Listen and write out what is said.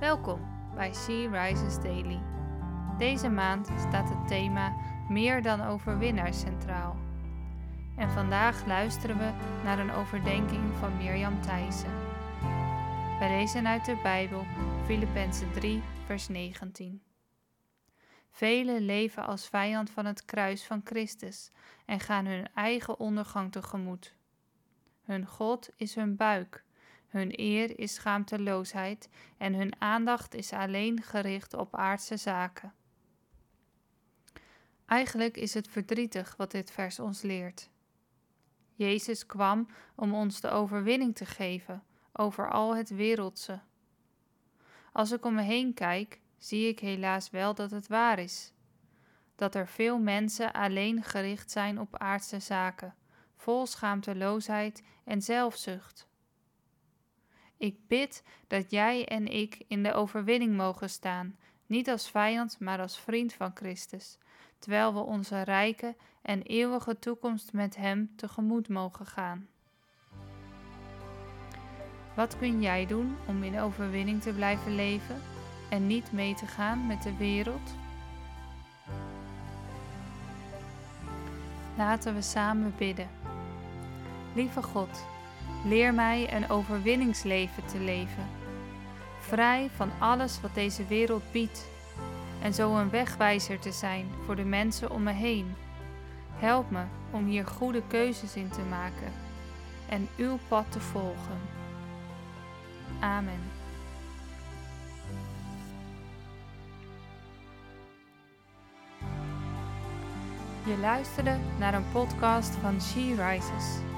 Welkom bij She Rises Daily. Deze maand staat het thema Meer dan overwinnaars centraal. En vandaag luisteren we naar een overdenking van Mirjam Thijssen. Wij lezen uit de Bijbel Filippenzen 3, vers 19. Velen leven als vijand van het kruis van Christus en gaan hun eigen ondergang tegemoet. Hun God is hun buik hun eer is schaamteloosheid en hun aandacht is alleen gericht op aardse zaken. Eigenlijk is het verdrietig wat dit vers ons leert. Jezus kwam om ons de overwinning te geven over al het wereldse. Als ik om me heen kijk, zie ik helaas wel dat het waar is. Dat er veel mensen alleen gericht zijn op aardse zaken, vol schaamteloosheid en zelfzucht. Ik bid dat jij en ik in de overwinning mogen staan, niet als vijand, maar als vriend van Christus, terwijl we onze rijke en eeuwige toekomst met Hem tegemoet mogen gaan. Wat kun jij doen om in overwinning te blijven leven en niet mee te gaan met de wereld? Laten we samen bidden. Lieve God, Leer mij een overwinningsleven te leven, vrij van alles wat deze wereld biedt, en zo een wegwijzer te zijn voor de mensen om me heen. Help me om hier goede keuzes in te maken en uw pad te volgen. Amen. Je luisterde naar een podcast van She Rises.